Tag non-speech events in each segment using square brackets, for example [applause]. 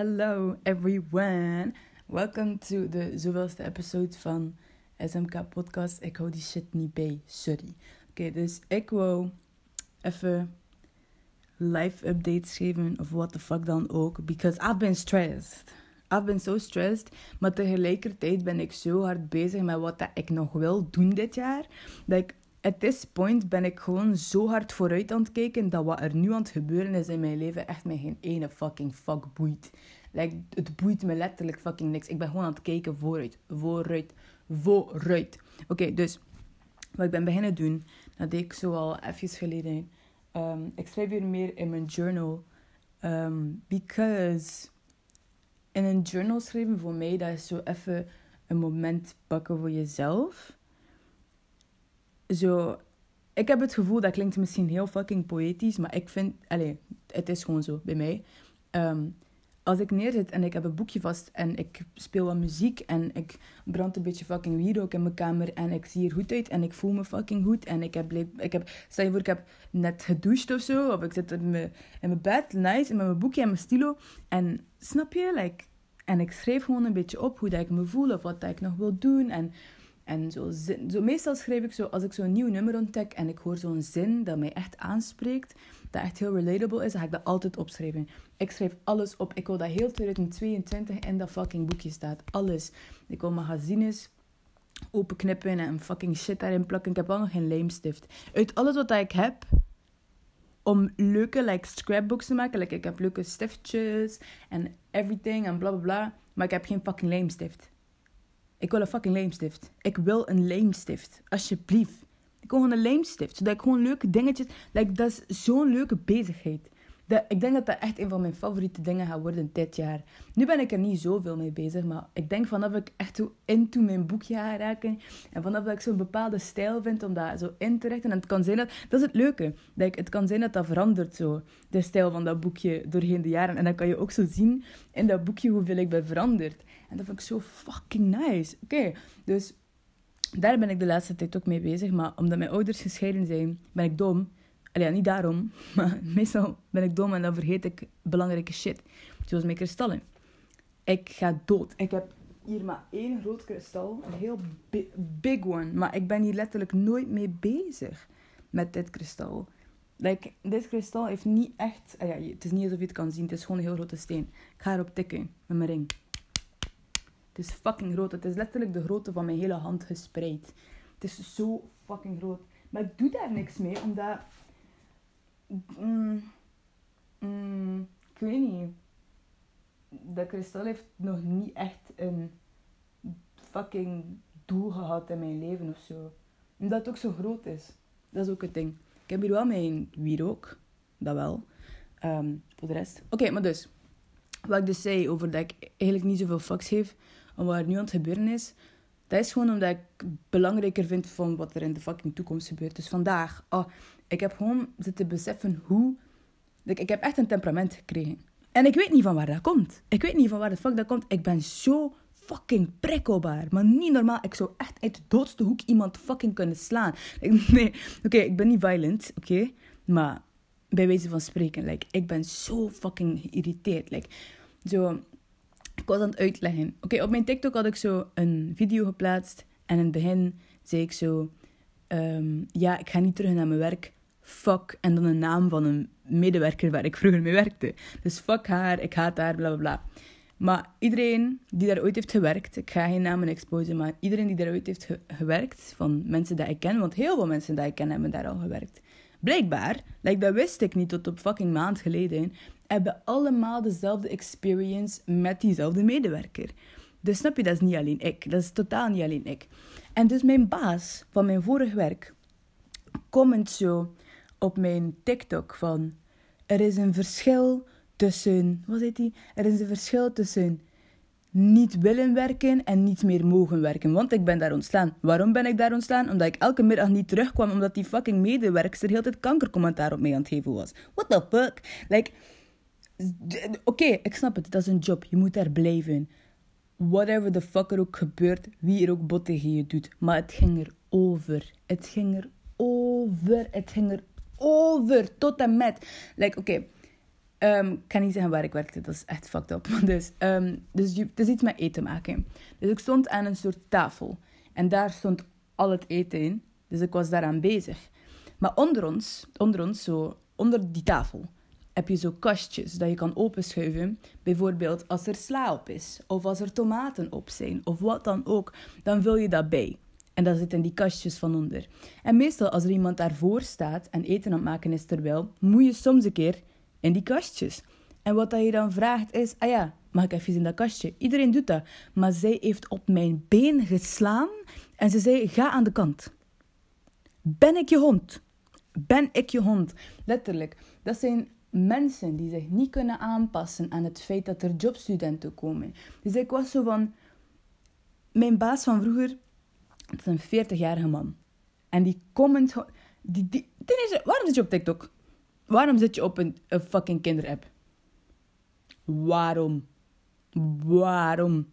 hello everyone. Welcome to de zoveelste episode van SMK Podcast. Ik hou die shit niet bij, sorry. Oké, dus ik wou even live updates geven of what the fuck dan ook. Because I've been stressed. I've been so stressed. Maar tegelijkertijd ben ik zo hard bezig met wat dat ik nog wil doen dit jaar. Dat ik at this point ben ik gewoon zo hard vooruit aan het kijken dat wat er nu aan het gebeuren is in mijn leven echt mij geen ene fucking fuck boeit. Like, het boeit me letterlijk fucking niks. Ik ben gewoon aan het kijken vooruit, vooruit, vooruit. Oké, dus wat ik ben beginnen doen, dat deed ik zo al even geleden. Um, ik schrijf hier meer in mijn journal. Um, because in een journal schrijven voor mij, dat is zo even een moment pakken voor jezelf zo. Ik heb het gevoel, dat klinkt misschien heel fucking poëtisch, maar ik vind. Allez, het is gewoon zo bij mij. Um, als ik neerzit en ik heb een boekje vast en ik speel wat muziek en ik brand een beetje fucking wierook in mijn kamer en ik zie er goed uit en ik voel me fucking goed en ik heb, ik heb stel je voor, ik heb net gedoucht of zo, of ik zit in mijn, in mijn bed, nice, met mijn boekje en mijn stilo en snap je, like, en ik schrijf gewoon een beetje op hoe dat ik me voel of wat dat ik nog wil doen en en zo, zo, meestal schrijf ik zo, als ik zo'n nieuw nummer ontdek en ik hoor zo'n zin dat mij echt aanspreekt, dat echt heel relatable is, dan ga ik dat altijd opschrijven. Ik schrijf alles op. Ik wil dat heel 2022 in dat fucking boekje staat. Alles. Ik wil magazines openknippen en fucking shit daarin plakken. Ik heb al nog geen lijmstift. Uit alles wat ik heb, om leuke like, scrapbooks te maken. Ik heb leuke stiftjes en everything en bla bla bla. Maar ik heb geen fucking lijmstift. Ik wil een fucking leemstift. Ik wil een leemstift. Alsjeblieft. Ik wil gewoon een leemstift. Zodat ik gewoon leuke dingetjes... Like, dat is zo'n leuke bezigheid. Ik denk dat dat echt een van mijn favoriete dingen gaat worden dit jaar. Nu ben ik er niet zoveel mee bezig. Maar ik denk vanaf ik echt zo into mijn boekje ga raken. En vanaf dat ik zo'n bepaalde stijl vind om dat zo in te richten. En het kan zijn dat... Dat is het leuke. Dat ik, het kan zijn dat dat verandert zo. De stijl van dat boekje doorheen de jaren. En dan kan je ook zo zien in dat boekje hoeveel ik ben veranderd. En dat vind ik zo fucking nice. Oké, dus daar ben ik de laatste tijd ook mee bezig. Maar omdat mijn ouders gescheiden zijn, ben ik dom. Allee, ja, niet daarom. [laughs] Maar meestal ben ik dom en dan vergeet ik belangrijke shit. Zoals mijn kristallen. Ik ga dood. Ik heb hier maar één groot kristal. Een heel big one. Maar ik ben hier letterlijk nooit mee bezig. Met dit kristal. Like, dit kristal heeft niet echt... Ah ja, het is niet alsof je het kan zien. Het is gewoon een heel grote steen. Ik ga erop tikken met mijn ring. Het is fucking groot. Het is letterlijk de grootte van mijn hele hand gespreid. Het is zo fucking groot. Maar ik doe daar niks mee, omdat... Mm, mm, ik weet niet. Dat kristal heeft nog niet echt een fucking doel gehad in mijn leven of zo. Omdat het ook zo groot is. Dat is ook het ding. Ik heb hier wel mijn wierook. Dat wel. Ehm, voor de rest. Oké, maar dus. Wat ik dus zei over dat ik eigenlijk niet zoveel fucks geef en wat er nu aan het gebeuren is, dat is gewoon omdat ik belangrijker vind van wat er in de fucking toekomst gebeurt. Dus vandaag, oh, ik heb gewoon zitten beseffen hoe... Ik heb echt een temperament gekregen. En ik weet niet van waar dat komt. Ik weet niet van waar de fuck dat komt. Ik ben zo fucking prikkelbaar. Maar niet normaal. Ik zou echt uit de doodste hoek iemand fucking kunnen slaan. [laughs] Nee, oké, ik ben niet violent, oké? Maar bij wijze van spreken, like, ik ben zo fucking geïrriteerd. Like, zo, ik was aan het uitleggen. Oké, op mijn TikTok had ik zo een video geplaatst. En in het begin zei ik zo... Um, ja, ik ga niet terug naar mijn werk. Fuck. En dan een naam van een medewerker waar ik vroeger mee werkte. Dus fuck haar, ik haat haar, bla bla bla. Maar iedereen die daar ooit heeft gewerkt, ik ga geen namen exposen, maar iedereen die daar ooit heeft gewerkt, van mensen die ik ken, want heel veel mensen die ik ken hebben daar al gewerkt. Blijkbaar, like, dat wist ik niet tot op fucking maand geleden, hebben allemaal dezelfde experience met diezelfde medewerker. Dus snap je, dat is niet alleen ik. Dat is totaal niet alleen ik. En dus mijn baas van mijn vorige werk comment zo op mijn TikTok van... Er is een verschil tussen... Wat heet die? Er is een verschil tussen niet willen werken en niet meer mogen werken. Want ik ben daar ontslaan. Waarom ben ik daar ontslaan? Omdat ik elke middag niet terugkwam omdat die fucking medewerkster heel tijd kankercommentaar op mij aan het geven was. What the fuck? Like... Oké, ik snap het. Dat is een job. Je moet daar blijven. Whatever the fuck er ook gebeurt, wie er ook bot tegen je doet. Maar het ging er over. Het ging er over. Het ging er over. Tot en met. Like, oké. Um, ik kan niet zeggen waar ik werkte, dat is echt fucked up. [laughs] Dus, um, dus het is iets met eten maken. Dus ik stond aan een soort tafel. En daar stond al het eten in. Dus ik was daaraan bezig. Maar onder ons, onder ons, zo onder die tafel, heb je zo kastjes dat je kan openschuiven. Bijvoorbeeld als er sla op is, of als er tomaten op zijn, of wat dan ook, dan vul je dat bij. En dat zit in die kastjes van onder. En meestal als er iemand daarvoor staat en eten aan het maken is terwijl, moet je soms een keer in die kastjes. En wat dat je dan vraagt is, ah ja, mag ik even in dat kastje? Iedereen doet dat. Maar zij heeft op mijn been geslaan en ze zei, ga aan de kant. Ben ik je hond? Ben ik je hond? Letterlijk. Dat zijn mensen die zich niet kunnen aanpassen aan het feit dat er jobstudenten komen. Dus ik was zo van... Mijn baas van vroeger, dat is een 40-jarige man. En die comment... Die, die, ten eerste, waarom zit je op TikTok? Waarom zit je op een, fucking kinderapp? Waarom? Waarom?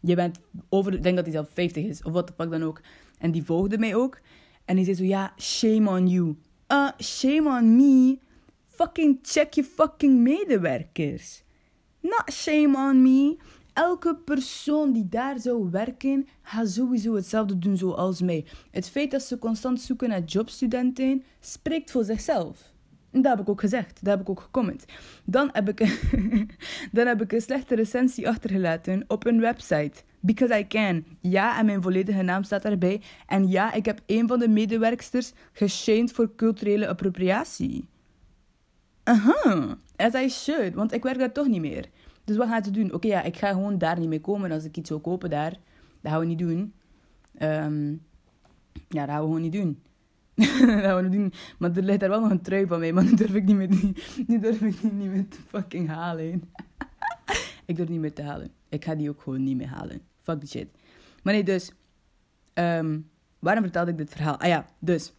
Je bent over... Ik denk dat hij zelf 50 is, of wat de pak dan ook. En die volgde mij ook. En die zei zo, ja, shame on you. Uh, shame on me? Fucking check je fucking medewerkers. Not shame on me. Elke persoon die daar zou werken, gaat sowieso hetzelfde doen zoals mij. Het feit dat ze constant zoeken naar jobstudenten, spreekt voor zichzelf. Dat heb ik ook gezegd. Dat heb ik ook gecomment. Dan heb ik, [laughs] dan heb ik een slechte recensie achtergelaten op een website. Because I can. Ja, en mijn volledige naam staat erbij. En ja, ik heb een van de medewerksters geshamed voor culturele appropriatie. Aha, as I should, want ik werk daar toch niet meer. Dus wat gaat ze doen? Oké, ja, ik ga gewoon daar niet mee komen als ik iets wil kopen daar. Dat gaan we niet doen. Um, ja, dat gaan we gewoon niet doen. [laughs] dat gaan we niet doen. Maar er ligt daar wel nog een trui van mij, maar [laughs] nu durf ik niet meer, nu durf ik niet meer te fucking halen. [laughs] ik durf niet meer te halen. Ik ga die ook gewoon niet meer halen. Fuck die shit. Maar nee, dus... Um, waarom vertelde ik dit verhaal? Ah ja, dus...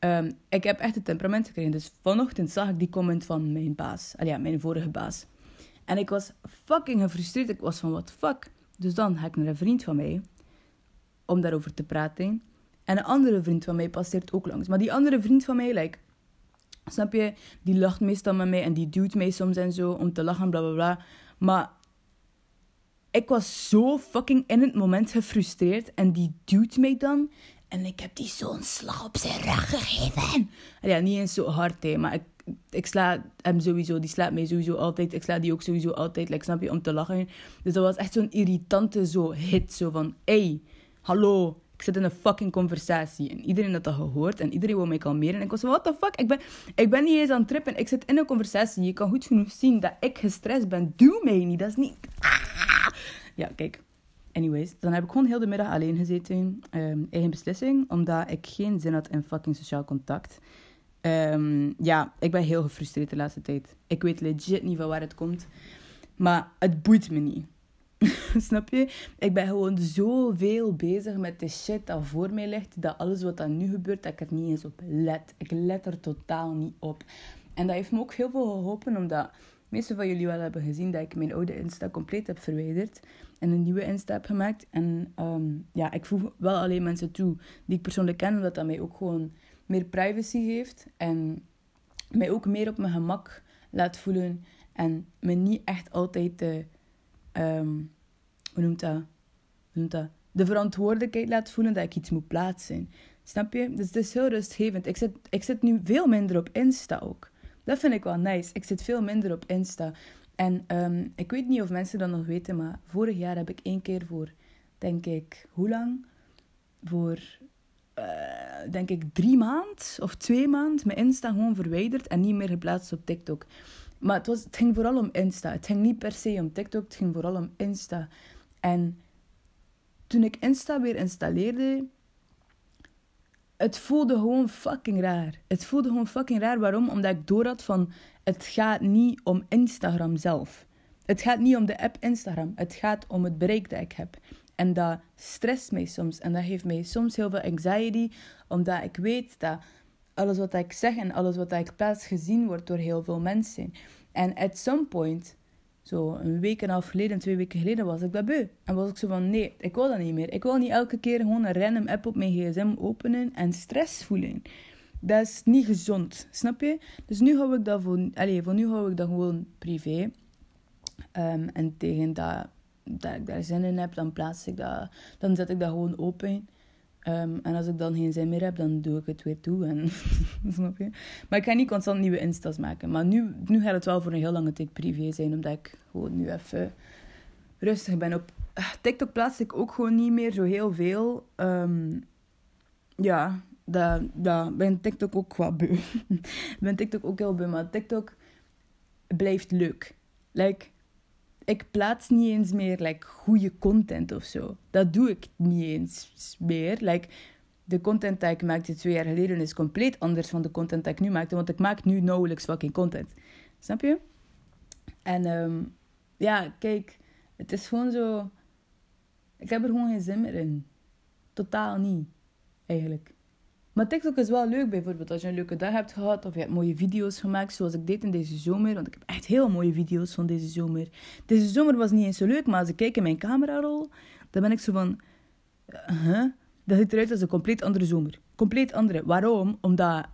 Um, ik heb echt het temperament gekregen. Dus vanochtend zag ik die comment van mijn baas. Ah ja, mijn vorige baas. En ik was fucking gefrustreerd. Ik was van, the fuck? Dus dan ga ik naar een vriend van mij. Om daarover te praten. En een andere vriend van mij passeert ook langs. Maar die andere vriend van mij. Snap je? Die lacht meestal met mij. En die duwt mij soms en zo. Om te lachen, bla bla bla. Maar... Ik was zo fucking in het moment gefrustreerd. En die duwt mij dan. En ik heb die zo'n slag op zijn rug gegeven. Ja, niet eens zo hard, hè, maar ik, ik sla hem sowieso, die slaat mij sowieso altijd. Ik sla die ook sowieso altijd, like, snap je, om te lachen. Dus dat was echt zo'n irritante zo hit, zo van, hey, hallo, ik zit in een fucking conversatie. En iedereen had dat gehoord en iedereen wil mij kalmeren. En ik was van, what the fuck, ik ben, ik ben niet eens aan het trippen. Ik zit in een conversatie. Je kan goed genoeg zien dat ik gestrest ben. Doe mij niet, dat is niet... Ja, kijk. Anyways, dan heb ik gewoon heel de middag alleen gezeten. Um, eigen beslissing, omdat ik geen zin had in fucking sociaal contact. Um, ja, ik ben heel gefrustreerd de laatste tijd. Ik weet legit niet van waar het komt. Maar het boeit me niet. [laughs] Snap je? Ik ben gewoon zoveel bezig met de shit dat voor mij ligt. Dat alles wat er nu gebeurt, dat ik er niet eens op let. Ik let er totaal niet op. En dat heeft me ook heel veel geholpen, omdat de meeste van jullie wel hebben gezien dat ik mijn oude Insta compleet heb verwijderd en een nieuwe Insta heb gemaakt. En um, ja, ik voeg wel alleen mensen toe die ik persoonlijk ken, omdat dat mij ook gewoon meer privacy geeft en mij ook meer op mijn gemak laat voelen en me niet echt altijd de, um, hoe noemt dat? Hoe noemt dat? De verantwoordelijkheid laat voelen dat ik iets moet plaatsen. Snap je? Dus het is heel rustgevend. Ik zit, ik zit nu veel minder op Insta ook. Dat vind ik wel nice. Ik zit veel minder op Insta. En um, ik weet niet of mensen dat nog weten, maar vorig jaar heb ik één keer voor, denk ik, hoe lang? Voor, uh, denk ik, drie maand of twee maand mijn Insta gewoon verwijderd en niet meer geplaatst op TikTok. Maar het, was, het ging vooral om Insta. Het ging niet per se om TikTok, het ging vooral om Insta. En toen ik Insta weer installeerde, het voelde gewoon fucking raar. Het voelde gewoon fucking raar. Waarom? Omdat ik door had van het gaat niet om Instagram zelf. Het gaat niet om de app Instagram. Het gaat om het bereik dat ik heb. En dat stresst mij soms. En dat geeft mij soms heel veel anxiety. Omdat ik weet dat alles wat ik zeg en alles wat ik plaats gezien wordt door heel veel mensen. En at some point zo een week en een half geleden, twee weken geleden, was ik dat beu. En was ik zo van, nee, ik wil dat niet meer. Ik wil niet elke keer gewoon een random app op mijn gsm openen en stress voelen. Dat is niet gezond, snap je? Dus nu hou ik dat voor, allez, voor nu hou ik dat gewoon privé. Um, en tegen dat, dat ik daar zin in heb, dan plaats ik dat, dan zet ik dat gewoon open. Um, en als ik dan geen zin meer heb, dan doe ik het weer toe. En, [laughs] snap je? Maar ik ga niet constant nieuwe insta's maken. Maar nu, nu gaat het wel voor een heel lange tijd privé zijn, omdat ik gewoon nu even rustig ben. Op ah, TikTok plaats ik ook gewoon niet meer zo heel veel. Um, ja, dat, ben TikTok ook wat beu. [laughs] ben TikTok ook heel beu, maar TikTok blijft leuk. Like, ik plaats niet eens meer like, goede content of zo. Dat doe ik niet eens meer. Like, de content die ik maakte twee jaar geleden is compleet anders van de content die ik nu maakte. Want ik maak nu nauwelijks fucking content. Snap je? En um, ja, kijk, het is gewoon zo. Ik heb er gewoon geen zin meer in. Totaal niet, eigenlijk. Maar TikTok is wel leuk bijvoorbeeld als je een leuke dag hebt gehad of je hebt mooie video's gemaakt zoals ik deed in deze zomer. Want ik heb echt heel mooie video's van deze zomer. Deze zomer was niet eens zo leuk, maar als ik kijk in mijn camerarol, dan ben ik zo van... Huh? Dat ziet eruit als een compleet andere zomer. Compleet andere. Waarom? Omdat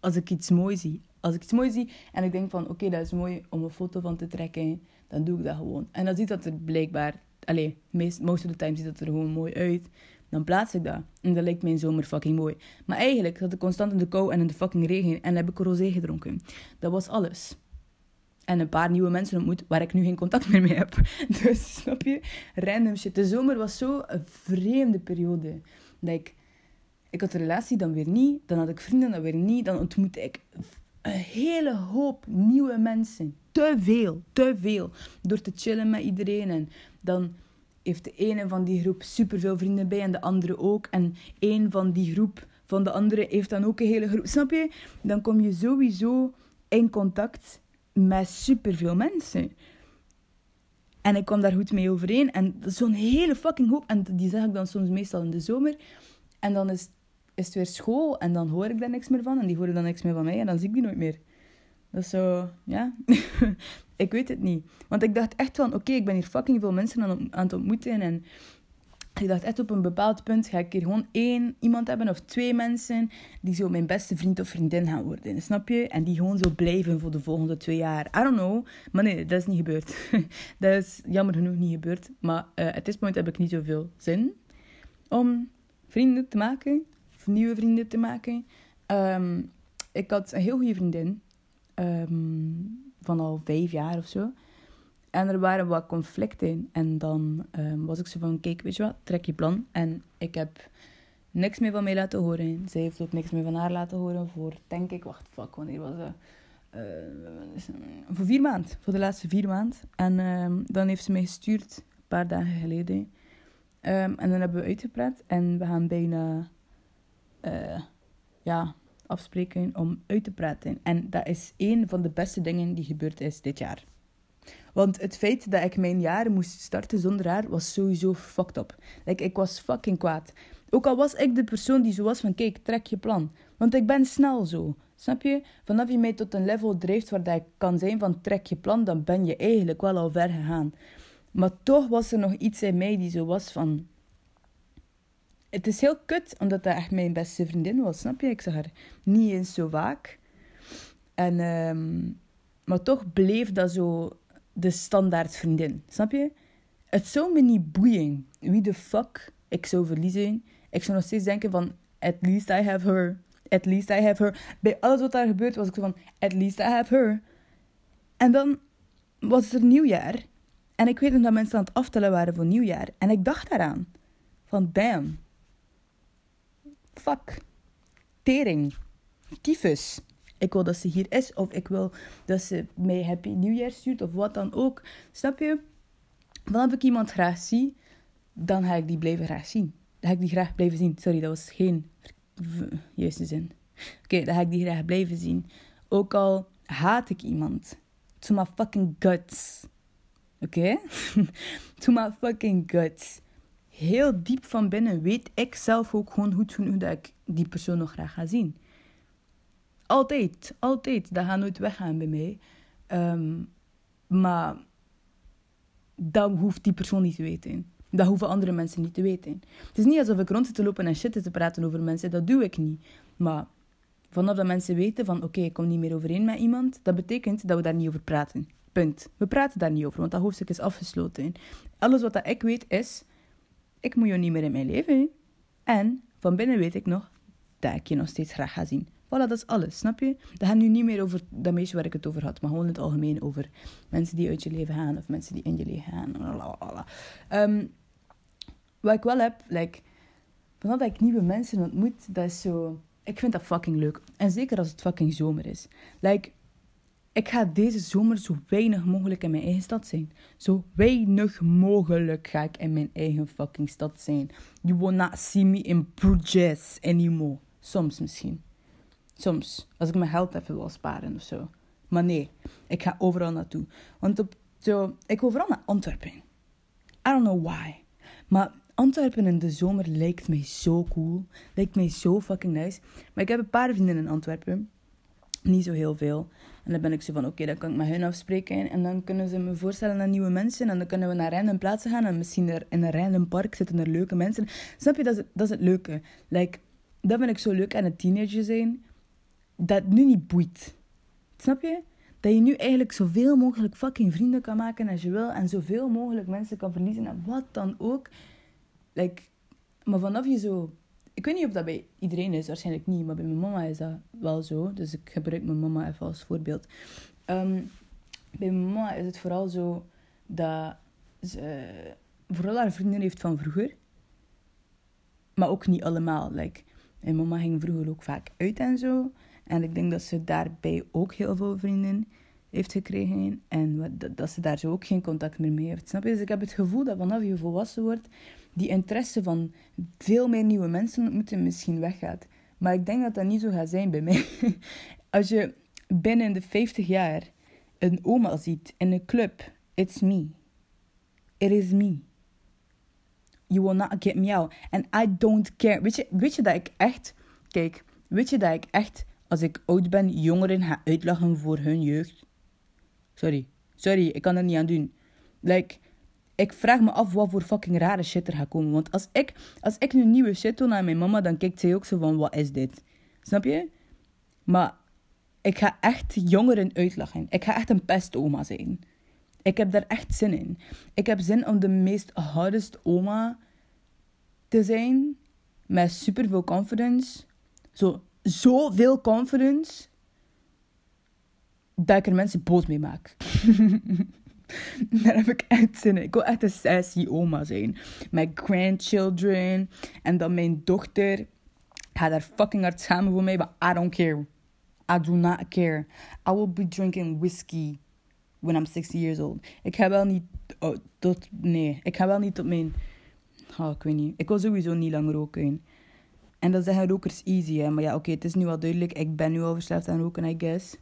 als ik iets mooi zie, als ik iets mooi zie en ik denk van oké, dat is mooi om een foto van te trekken, dan doe ik dat gewoon. En dan ziet dat er blijkbaar, allee, meest, most of the time ziet dat er gewoon mooi uit dan plaats ik dat. En dat lijkt mijn zomer fucking mooi. Maar eigenlijk zat ik constant in de kou en in de fucking regen en heb ik rosé gedronken. Dat was alles. En een paar nieuwe mensen ontmoet waar ik nu geen contact meer mee heb. [laughs] Dus snap je? Random shit. De zomer was zo een vreemde periode. Dat ik, ik had een relatie, dan weer niet. Dan had ik vrienden, dan weer niet. Dan ontmoette ik een hele hoop nieuwe mensen. Te veel, te veel. Door te chillen met iedereen. En dan heeft de ene van die groep superveel vrienden bij en de andere ook. En één van die groep van de andere heeft dan ook een hele groep. Snap je? Dan kom je sowieso in contact met superveel mensen. En ik kwam daar goed mee overeen. En zo'n hele fucking hoop. En die zeg ik dan soms meestal in de zomer. En dan is, is het weer school. En dan hoor ik daar niks meer van. En die horen dan niks meer van mij. En dan zie ik die nooit meer. Dat zo, ja. [laughs] ik weet het niet. Want ik dacht echt van, oké, ik ben hier fucking veel mensen aan, aan het ontmoeten. En ik dacht echt op een bepaald punt ga ik hier gewoon één iemand hebben of twee mensen die zo mijn beste vriend of vriendin gaan worden. Snap je? En die gewoon zo blijven voor de volgende twee jaar. I don't know. Maar nee, dat is niet gebeurd. [laughs] dat is jammer genoeg niet gebeurd. Maar uh, at this point heb ik niet zoveel zin om vrienden te maken. Of nieuwe vrienden te maken. Um, ik had een heel goede vriendin. Um, van al vijf jaar of zo. En er waren wat conflicten. En dan um, was ik zo van, kijk, weet je wat, trek je plan. En ik heb niks meer van mij laten horen. Zij heeft ook niks meer van haar laten horen voor, denk ik, wacht, fuck, wanneer was dat? Uh, voor vier maanden, voor de laatste vier maanden. En um, dan heeft ze mij gestuurd, een paar dagen geleden. En dan hebben we uitgepraat en we gaan bijna, uh, ja, afspreken om uit te praten. En dat is één van de beste dingen die gebeurd is dit jaar. Want het feit dat ik mijn jaar moest starten zonder haar was sowieso fucked up. Like, ik was fucking kwaad. Ook al was ik de persoon die zo was van, kijk, trek je plan. Want ik ben snel zo. Snap je? Vanaf je mij tot een level drijft waar dat ik kan zijn van trek je plan, dan ben je eigenlijk wel al ver gegaan. Maar toch was er nog iets in mij die zo was van, het is heel kut, omdat dat echt mijn beste vriendin was, snap je? Ik zag haar niet eens zo vaak. En, um, maar toch bleef dat zo de standaard vriendin, snap je? Het zou me niet boeien wie de fuck ik zou verliezen. Ik zou nog steeds denken van, at least I have her. At least I have her. Bij alles wat daar gebeurt was ik zo van, at least I have her. En dan was er nieuwjaar. En ik weet nog dat mensen aan het aftellen waren voor nieuwjaar. En ik dacht daaraan. Van, damn fuck, tering, tyfus. Ik wil dat ze hier is, of ik wil dat ze mij Happy Nieuwjaar stuurt, of wat dan ook. Snap je? Wanneer ik iemand graag zie, dan ga ik die blijven graag zien. Dan ga ik die graag blijven zien. Sorry, dat was geen juiste zin. Oké, dan ga ik die graag blijven zien. Ook al haat ik iemand. To my fucking guts. Oké? [laughs] to my fucking guts heel diep van binnen weet ik zelf ook gewoon goed genoeg dat ik die persoon nog graag ga zien. Altijd, altijd. Dat gaat nooit weggaan bij mij. Ehm, maar dat hoeft die persoon niet te weten. Dat hoeven andere mensen niet te weten. Het is niet alsof ik rond zit te lopen en shit te praten over mensen. Dat doe ik niet. Maar Vanaf dat mensen weten van oké, ik kom niet meer overeen met iemand, dat betekent dat we daar niet over praten. Punt. We praten daar niet over, want dat hoofdstuk is afgesloten. Alles wat dat ik weet is, ik moet je niet meer in mijn leven. En van binnen weet ik nog dat ik je nog steeds graag ga zien. Voilà, dat is alles, snap je? Dat gaat nu niet meer over dat meisje waar ik het over had, maar gewoon in het algemeen over mensen die uit je leven gaan of mensen die in je leven gaan. Um, wat ik wel heb, like, vanaf dat ik nieuwe mensen ontmoet, dat is zo... Ik vind dat fucking leuk. En zeker als het fucking zomer is. Like, ik ga deze zomer zo weinig mogelijk in mijn eigen stad zijn. Zo weinig mogelijk ga ik in mijn eigen fucking stad zijn. You will see me in Bruges anymore. Soms misschien. Soms. Als ik mijn geld even wil sparen of zo. Maar nee, ik ga overal naartoe. Want op, zo, ik ga overal naar Antwerpen. I don't know why. Maar Antwerpen in de zomer lijkt mij zo cool. Lijkt mij zo fucking nice. Maar ik heb een paar vrienden in Antwerpen. Niet zo heel veel. En dan ben ik zo van, oké, dan kan ik met hun afspreken. En dan kunnen ze me voorstellen aan nieuwe mensen. En dan kunnen we naar random plaatsen gaan. En misschien er, in een random park zitten er leuke mensen. Snap je, dat is, dat is het leuke. Like, dat vind ik zo leuk aan het teenager zijn. Dat nu niet boeit. Snap je? Dat je nu eigenlijk zoveel mogelijk fucking vrienden kan maken als je wil. En zoveel mogelijk mensen kan verliezen. En wat dan ook. Like, maar vanaf je zo ik weet niet of dat bij iedereen is, waarschijnlijk niet, maar bij mijn mama is dat wel zo. Dus ik gebruik mijn mama even als voorbeeld. Ehm, bij mijn mama is het vooral zo dat ze vooral haar vrienden heeft van vroeger. Maar ook niet allemaal. Like, mijn mama ging vroeger ook vaak uit en zo. En ik denk dat ze daarbij ook heel veel vrienden heeft gekregen. En dat ze daar zo ook geen contact meer mee heeft. Snap je? Dus ik heb het gevoel dat vanaf je volwassen wordt, die interesse van veel meer nieuwe mensen ontmoeten misschien weggaat. Maar ik denk dat dat niet zo gaat zijn bij mij. [laughs] Als je binnen de 50 jaar een oma ziet in een club, it's me. It is me. You will not get me out. And I don't care. Weet je, weet je dat ik echt... Kijk, weet je dat ik echt, als ik oud ben, jongeren ga uitlachen voor hun jeugd? Sorry. Sorry, ik kan er niet aan doen. Like, ik vraag me af wat voor fucking rare shit er gaat komen. Want als ik, als ik nu nieuwe shit doe naar mijn mama, dan kijkt zij ook zo van, wat is dit? Snap je? Maar ik ga echt jongeren uitlachen. Ik ga echt een pestoma zijn. Ik heb daar echt zin in. Ik heb zin om de meest hardest oma te zijn. Met superveel confidence. Zo, zoveel confidence. Dat ik er mensen boos mee maak. [laughs] [laughs] Daar heb ik echt zin in. Ik wil echt een sassy oma zijn. Met grandchildren. En dan mijn dochter gaat daar fucking hard samen voor mij. But I don't care. I do not care. I will be drinking whiskey when I'm 60 years old. Ik ga wel niet oh, tot... Nee, ik ga wel niet tot mijn... Oh, ik weet niet. Ik wil sowieso niet lang roken. En dat zeggen rokers easy, hè. Maar ja, oké, het is nu wel duidelijk. Ik ben nu al verslaafd aan roken, I guess.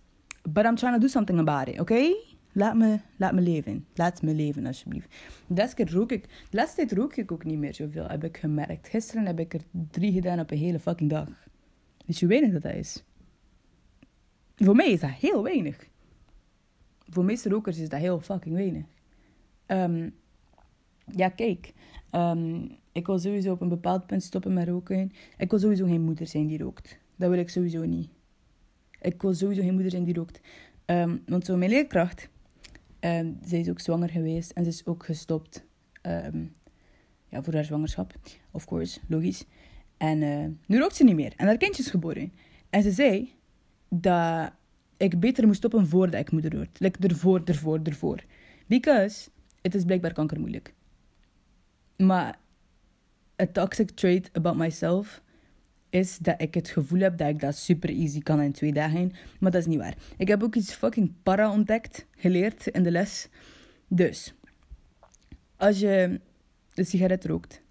But I'm trying to do something about it, oké? Okay? Laat me, laat me leven. Laat me leven, alsjeblieft. De keer rook ik... De laatste tijd rook ik ook niet meer zoveel, heb ik gemerkt. Gisteren heb ik er drie gedaan op een hele fucking dag. Weet je hoe weinig dat, dat is? Voor mij is dat heel weinig. Voor meeste rokers is dat heel fucking weinig. Um, ja, kijk. Um, ik wil sowieso op een bepaald punt stoppen met roken. Ik wil sowieso geen moeder zijn die rookt. Dat wil ik sowieso niet. Ik wil sowieso geen moeder zijn die rookt. Um, want zo mijn leerkracht Um, zij is ook zwanger geweest en ze is ook gestopt um, ja, voor haar zwangerschap. Of course, logisch. En uh, nu rookt ze niet meer. En haar kindje is geboren. En ze zei dat ik beter moest stoppen voordat ik moeder word. Like ervoor, ervoor, ervoor. Because het is blijkbaar kankermoeilijk. Maar a toxic trait about myself is dat ik het gevoel heb dat ik dat super easy kan in twee dagen. Maar dat is niet waar. Ik heb ook iets fucking para ontdekt, geleerd in de les. Dus, als je een sigaret rookt,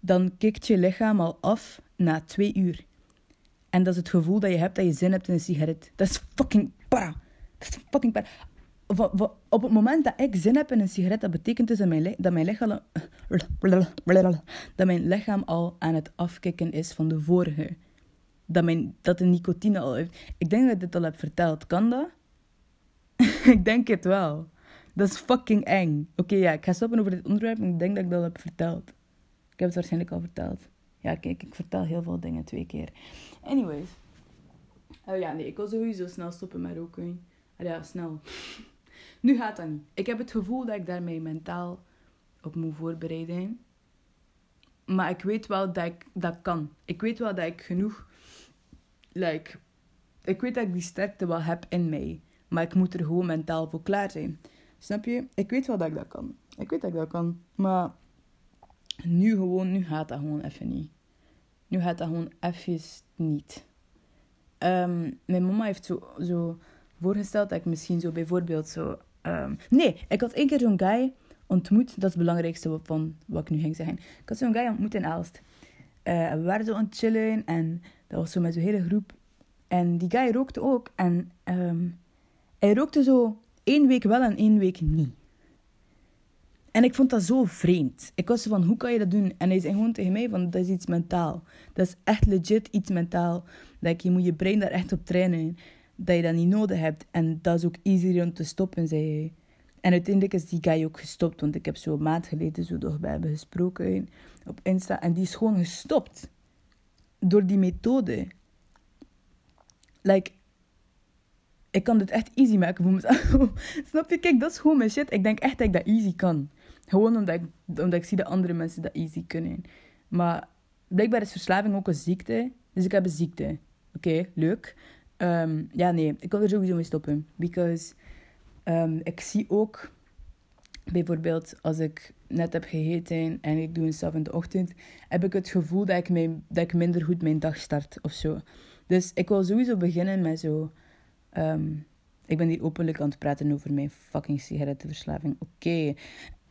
dan kikt je lichaam al af na twee uur. En dat is het gevoel dat je hebt dat je zin hebt in een sigaret. Dat is fucking para. Dat is fucking para op het moment dat ik zin heb in een sigaret, dat betekent dus dat mijn, dat mijn, lichaam, dat mijn lichaam al aan het afkicken is van de vorige. Dat, mijn, dat de nicotine al heeft. Ik denk dat ik dit al heb verteld. Kan dat? [laughs] ik denk het wel. Dat is fucking eng. Oké, ja, ik ga stoppen over dit onderwerp, ik denk dat ik dat al heb verteld. Ik heb het waarschijnlijk al verteld. Ja, kijk, ik vertel heel veel dingen twee keer. Anyways. Oh ja, nee, ik wil sowieso snel stoppen met roken. Ja, snel. Nu gaat dat niet. Ik heb het gevoel dat ik daarmee mentaal op moet voorbereiden. Maar ik weet wel dat ik dat kan. Ik weet wel dat ik genoeg... Like, ik weet dat ik die sterkte wel heb in mij. Maar ik moet er gewoon mentaal voor klaar zijn. Snap je? Ik weet wel dat ik dat kan. Ik weet dat ik dat kan. Maar nu gewoon, nu gaat dat gewoon even niet. Nu gaat dat gewoon even niet. Ehm, mijn mama heeft zo, zo voorgesteld dat ik misschien zo bijvoorbeeld zo... Ehm, nee, ik had één keer zo'n guy ontmoet. Dat is het belangrijkste van wat ik nu ging zeggen. Ik had zo'n guy ontmoet in Aalst. Uh, we waren zo aan het chillen en dat was zo met zo'n hele groep. En die guy rookte ook. En um, hij rookte zo één week wel en één week niet. En ik vond dat zo vreemd. Ik was van, hoe kan je dat doen? En hij zei gewoon tegen mij van, dat is iets mentaal. Dat is echt legit iets mentaal. Dat je moet je brein daar echt op trainen. Dat je dat niet nodig hebt. En dat is ook easy om te stoppen, zei hij. En uiteindelijk is die guy ook gestopt. Want ik heb zo een maand geleden zo nog bij hebben gesproken op Insta. En die is gewoon gestopt. Door die methode. Like, ik kan dit echt easy maken voor mezelf. [laughs] Snap je? Kijk, dat is gewoon mijn shit. Ik denk echt dat ik dat easy kan. Gewoon omdat ik, omdat ik zie dat andere mensen dat easy kunnen. Maar blijkbaar is verslaving ook een ziekte. Dus ik heb een ziekte. Oké, leuk. Um, ja, nee. Ik wil er sowieso mee stoppen. Because um, ik zie ook... Bijvoorbeeld als ik net heb gegeten en ik doe een stap in de ochtend, heb ik het gevoel dat ik, mijn, dat ik minder goed mijn dag start of zo. Dus ik wil sowieso beginnen met zo Um, ik ben hier openlijk aan het praten over mijn fucking sigarettenverslaving. Oké.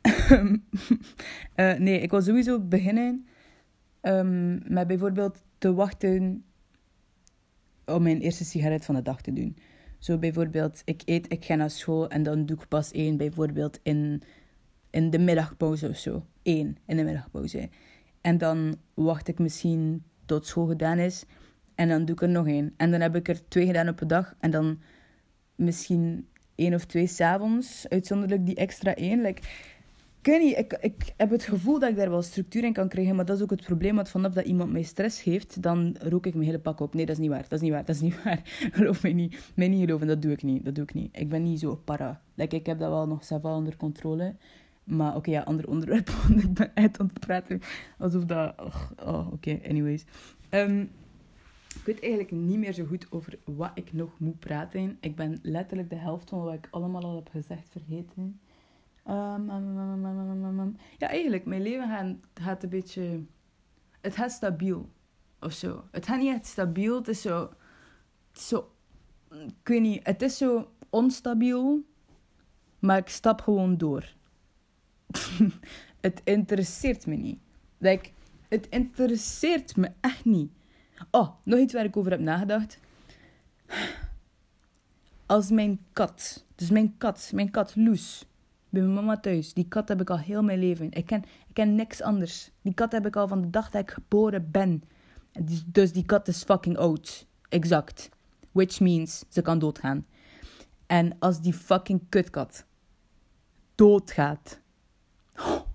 [laughs] Eh, nee, ik wil sowieso beginnen met bijvoorbeeld te wachten om mijn eerste sigaret van de dag te doen. Zo bijvoorbeeld, ik eet, ik ga naar school en dan doe ik pas één, bijvoorbeeld in, in de middagpauze of zo. Eén in de middagpauze. En dan wacht ik misschien tot school gedaan is. En dan doe ik er nog één. En dan heb ik er twee gedaan op een dag. En dan misschien één of twee s'avonds. Uitzonderlijk die extra één. Like, niet, ik, ik heb het gevoel dat ik daar wel structuur in kan krijgen. Maar dat is ook het probleem. Want vanaf dat iemand mij stress geeft, dan rook ik mijn hele pak op. Nee, dat is niet waar. Dat is niet waar. Dat is niet [laughs] waar. Geloof mij niet. Mij niet geloven. Dat doe ik niet. Dat doe ik niet. Ik ben niet zo para. Like, ik heb dat wel nog zelf onder controle. Maar oké, ja, ander onderwerp. [laughs] Want ik ben uit aan het praten. Alsof dat... Oh, oké. Anyways. Um, ik weet eigenlijk niet meer zo goed over wat ik nog moet praten. Ik ben letterlijk de helft van wat ik allemaal al heb gezegd vergeten. Ja, eigenlijk, mijn leven gaat, gaat een beetje... Het gaat stabiel. Of zo. Het gaat niet echt stabiel. Het is zo... Het is zo... Ik weet niet. Het is zo onstabiel. Maar ik stap gewoon door. [laughs] het interesseert me niet. Like, het interesseert me echt niet. Oh, nog iets waar ik over heb nagedacht. Als mijn kat, dus mijn kat, mijn kat Loes, bij mijn mama thuis. Die kat heb ik al heel mijn leven. Ik ken, ik ken niks anders. Die kat heb ik al van de dag dat ik geboren ben. Dus die kat is fucking oud. Exact. Which means ze kan doodgaan. En als die fucking kutkat doodgaat. [gasps]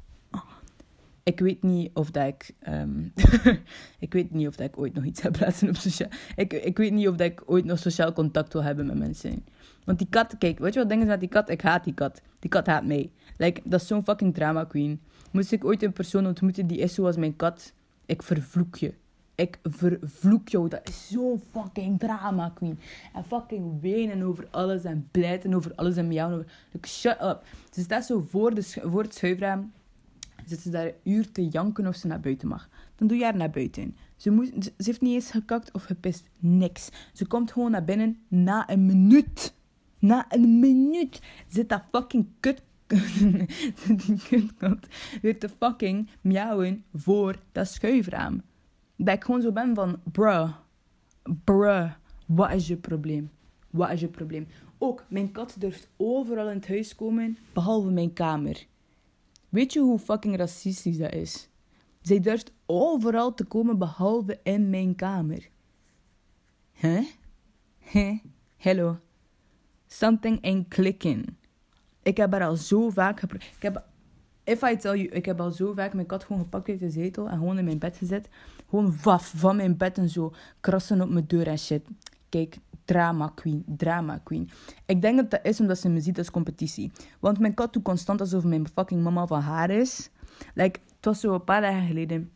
Ik weet niet of dat ik. Um, [laughs] ik weet niet of dat ik ooit nog iets heb laten op sociaal. Ik, ik weet niet of dat ik ooit nog sociaal contact wil hebben met mensen. Want die kat, kijk, weet je wat dingen met die kat? Ik haat die kat. Die kat haat mij. Like, dat is zo'n fucking drama queen. Moest ik ooit een persoon ontmoeten die is zoals mijn kat, ik vervloek je. Ik vervloek jou. Dat is zo'n fucking drama queen. En fucking wenen over alles en blijten over alles en miauwen over. Like, shut up. Ze staat zo voor, de, voor het schuifraam zit ze daar een uur te janken of ze naar buiten mag. Dan doe je haar naar buiten. Ze, ze heeft niet eens gekakt of gepist. Niks. Ze komt gewoon naar binnen na een minuut. Na een minuut zit dat fucking kut [laughs] die kutkat weer te fucking miauwen voor dat schuifraam. Dat ik gewoon zo ben van, bruh, bruh, wat is je probleem? Wat is je probleem? Ook, mijn kat durft overal in het huis komen, behalve mijn kamer. Weet je hoe fucking racistisch dat is? Zij durft overal te komen behalve in mijn kamer. Huh? Huh? Hello. Something ain't clicking. Ik heb haar al zo vaak geprobeerd. Ik heb, if I tell you, ik heb al zo vaak mijn kat gewoon gepakt uit de zetel en gewoon in mijn bed gezet. Gewoon waf van mijn bed en zo krassen op mijn deur en shit. Kijk, drama queen, drama queen. Ik denk dat dat is omdat ze me ziet als competitie. Want mijn kat doet constant alsof mijn fucking mama van haar is. Like, het was zo een paar dagen geleden.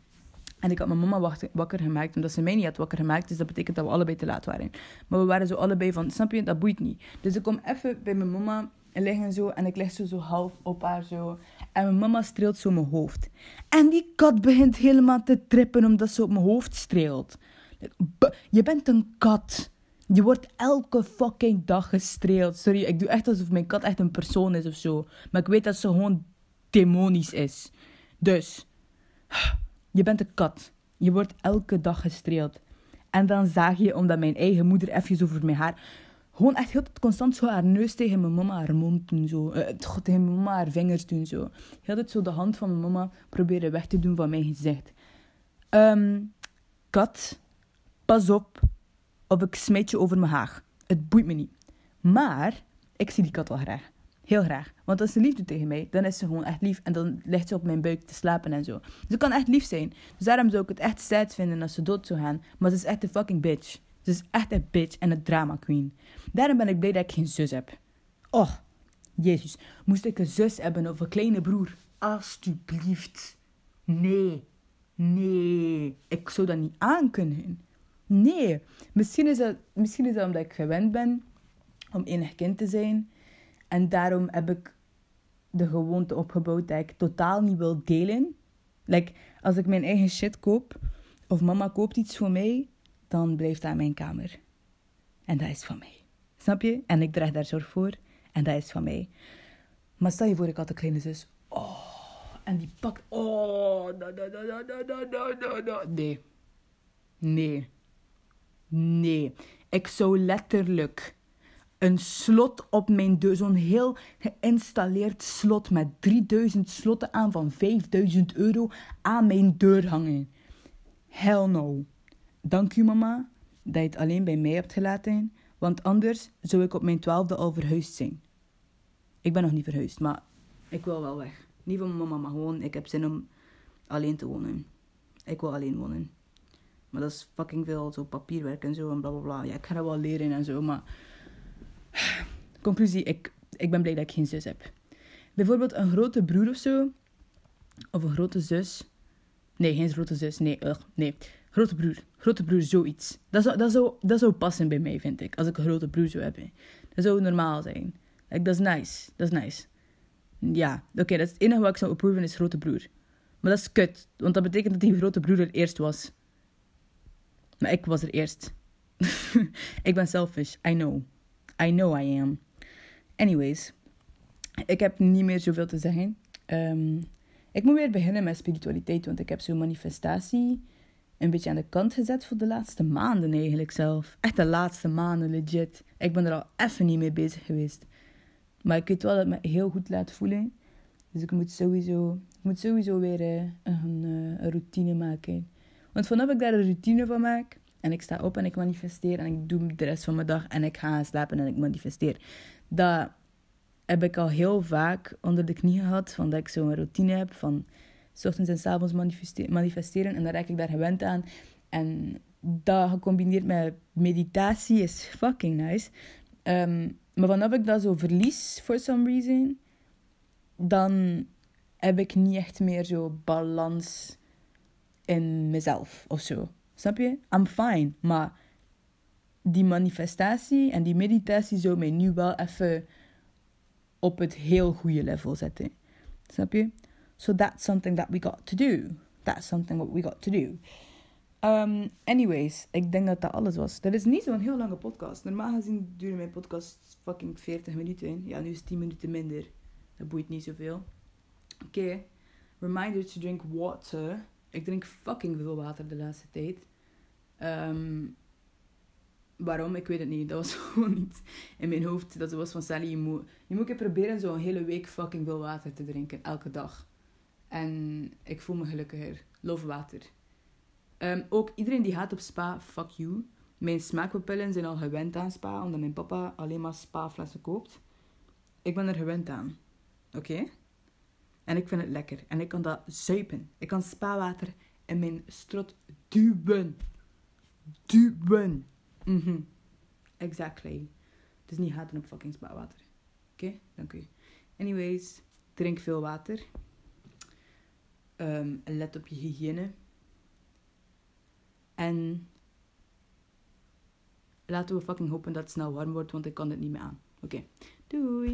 En ik had mijn mama wakker gemaakt, omdat ze mij niet had wakker gemaakt. Dus dat betekent dat we allebei te laat waren. Maar we waren zo allebei van, snap je, dat boeit niet. Dus ik kom even bij mijn mama en liggen zo. En ik leg zo, zo half op haar zo. En mijn mama streelt zo mijn hoofd. En die kat begint helemaal te trippen omdat ze op mijn hoofd streelt. Je bent een kat. Je wordt elke fucking dag gestreeld. Sorry, ik doe echt alsof mijn kat echt een persoon is of zo. Maar ik weet dat ze gewoon demonisch is. Dus, je bent een kat. Je wordt elke dag gestreeld. En dan zag je, omdat mijn eigen moeder even over mijn haar... Gewoon echt heel constant zo haar neus tegen mijn mama haar mond doen. Zo. Uh, tegen mijn mama haar vingers doen. Zo. Heel het zo de hand van mijn mama proberen weg te doen van mijn gezicht. Um, kat, pas op of ik smijt je over mijn haag. Het boeit me niet. Maar ik zie die kat wel graag. Heel graag. Want als ze lief doet tegen mij, dan is ze gewoon echt lief. En dan ligt ze op mijn buik te slapen en zo. Ze kan echt lief zijn. Dus daarom zou ik het echt sad vinden als ze dood zou gaan. Maar ze is echt een fucking bitch. Ze is echt een bitch en een drama queen. Daarom ben ik blij dat ik geen zus heb. Oh, Jezus. Moest ik een zus hebben of een kleine broer? Alsjeblieft. Nee. Nee. Ik zou dat niet aankunnen. Nee. Misschien is, dat, misschien is dat omdat ik gewend ben om enig kind te zijn. En daarom heb ik de gewoonte opgebouwd dat ik totaal niet wil delen. Like, als ik mijn eigen shit koop, of mama koopt iets voor mij, dan blijft dat in mijn kamer. En dat is van mij. Snap je? En ik draag daar zorg voor. En dat is van mij. Maar stel je voor, ik had een kleine zus. Oh, en die pakt... Oh, da, da, da, da, Nee. Nee. Nee. Ik zou letterlijk een slot op mijn deur, zo'n heel geïnstalleerd slot met 3000 slotten aan van 5000 euro aan mijn deur hangen. Hell no. Dank u mama dat je het alleen bij mij hebt gelaten, want anders zou ik op mijn twaalfde al verhuisd zijn. Ik ben nog niet verhuisd, maar ik wil wel weg. Niet van mijn mama, maar gewoon, ik heb zin om alleen te wonen. Ik wil alleen wonen. Maar dat is fucking veel, zo papierwerk en zo en bla bla bla. Ja, ik ga dat wel leren en zo, maar Conclusie, ik, ik ben blij dat ik geen zus heb. Bijvoorbeeld een grote broer of zo. Of een grote zus. Nee, geen grote zus. Nee, ugh, nee. Grote broer. Grote broer, zoiets. Dat zou, dat, zou, dat zou passen bij mij, vind ik. Als ik een grote broer zou hebben. Dat zou normaal zijn. Like, dat is nice. Dat is nice. Ja, oké, dat is het enige wat ik zou approven is grote broer. Maar dat is kut. Want dat betekent dat die grote broer er eerst was. Maar ik was er eerst. [laughs] ik ben selfish. I know. I know I am. Anyways, ik heb niet meer zoveel te zeggen. Um, ik moet weer beginnen met spiritualiteit, want ik heb zo'n manifestatie een beetje aan de kant gezet voor de laatste maanden eigenlijk zelf. Echt de laatste maanden, legit. Ik ben er al even niet mee bezig geweest. Maar ik weet wel dat het me heel goed laat voelen. Dus ik moet sowieso, ik moet sowieso weer uh, een, uh, een routine maken. Want vanaf ik daar een routine van maak, en ik sta op en ik manifesteer en ik doe de rest van mijn dag en ik ga slapen en ik manifesteer. Dat heb ik al heel vaak onder de knie gehad, van dat ik zo'n routine heb van s ochtends en s avonds manifesteren en dan raak ik daar gewend aan. En dat gecombineerd met meditatie is fucking nice. Um, maar vanaf ik dat zo verlies, for some reason, dan heb ik niet echt meer zo balans in mezelf of zo. Snap je? I'm fine. Maar die manifestatie en die meditatie zou mij nu wel even op het heel goede level zetten. Snap je? So that's something that we got to do. That's something what we got to do. Um, anyways, ik denk dat dat alles was. Dat is niet zo'n heel lange podcast. Normaal gezien duren mijn podcasts fucking 40 minuten. Ja, nu is 10 minuten minder. Dat boeit niet zoveel. Oké. Reminder to drink water. Ik drink fucking veel water de laatste tijd. Um, waarom? Ik weet het niet. Dat was [laughs] gewoon niet in mijn hoofd. Dat was van Sally, je moet, je moet proberen zo'n hele week fucking veel water te drinken. Elke dag. En ik voel me gelukkiger. Love water. Um, ook iedereen die gaat op spa, fuck you. Mijn smaakpapillen zijn al gewend aan spa, omdat mijn papa alleen maar spa-flessen koopt. Ik ben er gewend aan. Oké? En ik vind het lekker. En ik kan dat zuipen. Ik kan spa-water in mijn strot duwen. Duwen. Mhm. Exactly. Dus niet haten op fucking spaarwater. Oké, dank u. Anyways, drink veel water. Ehm, let op je hygiëne. En laten we fucking hopen dat het snel warm wordt, want ik kan het niet meer aan. Oké, doei!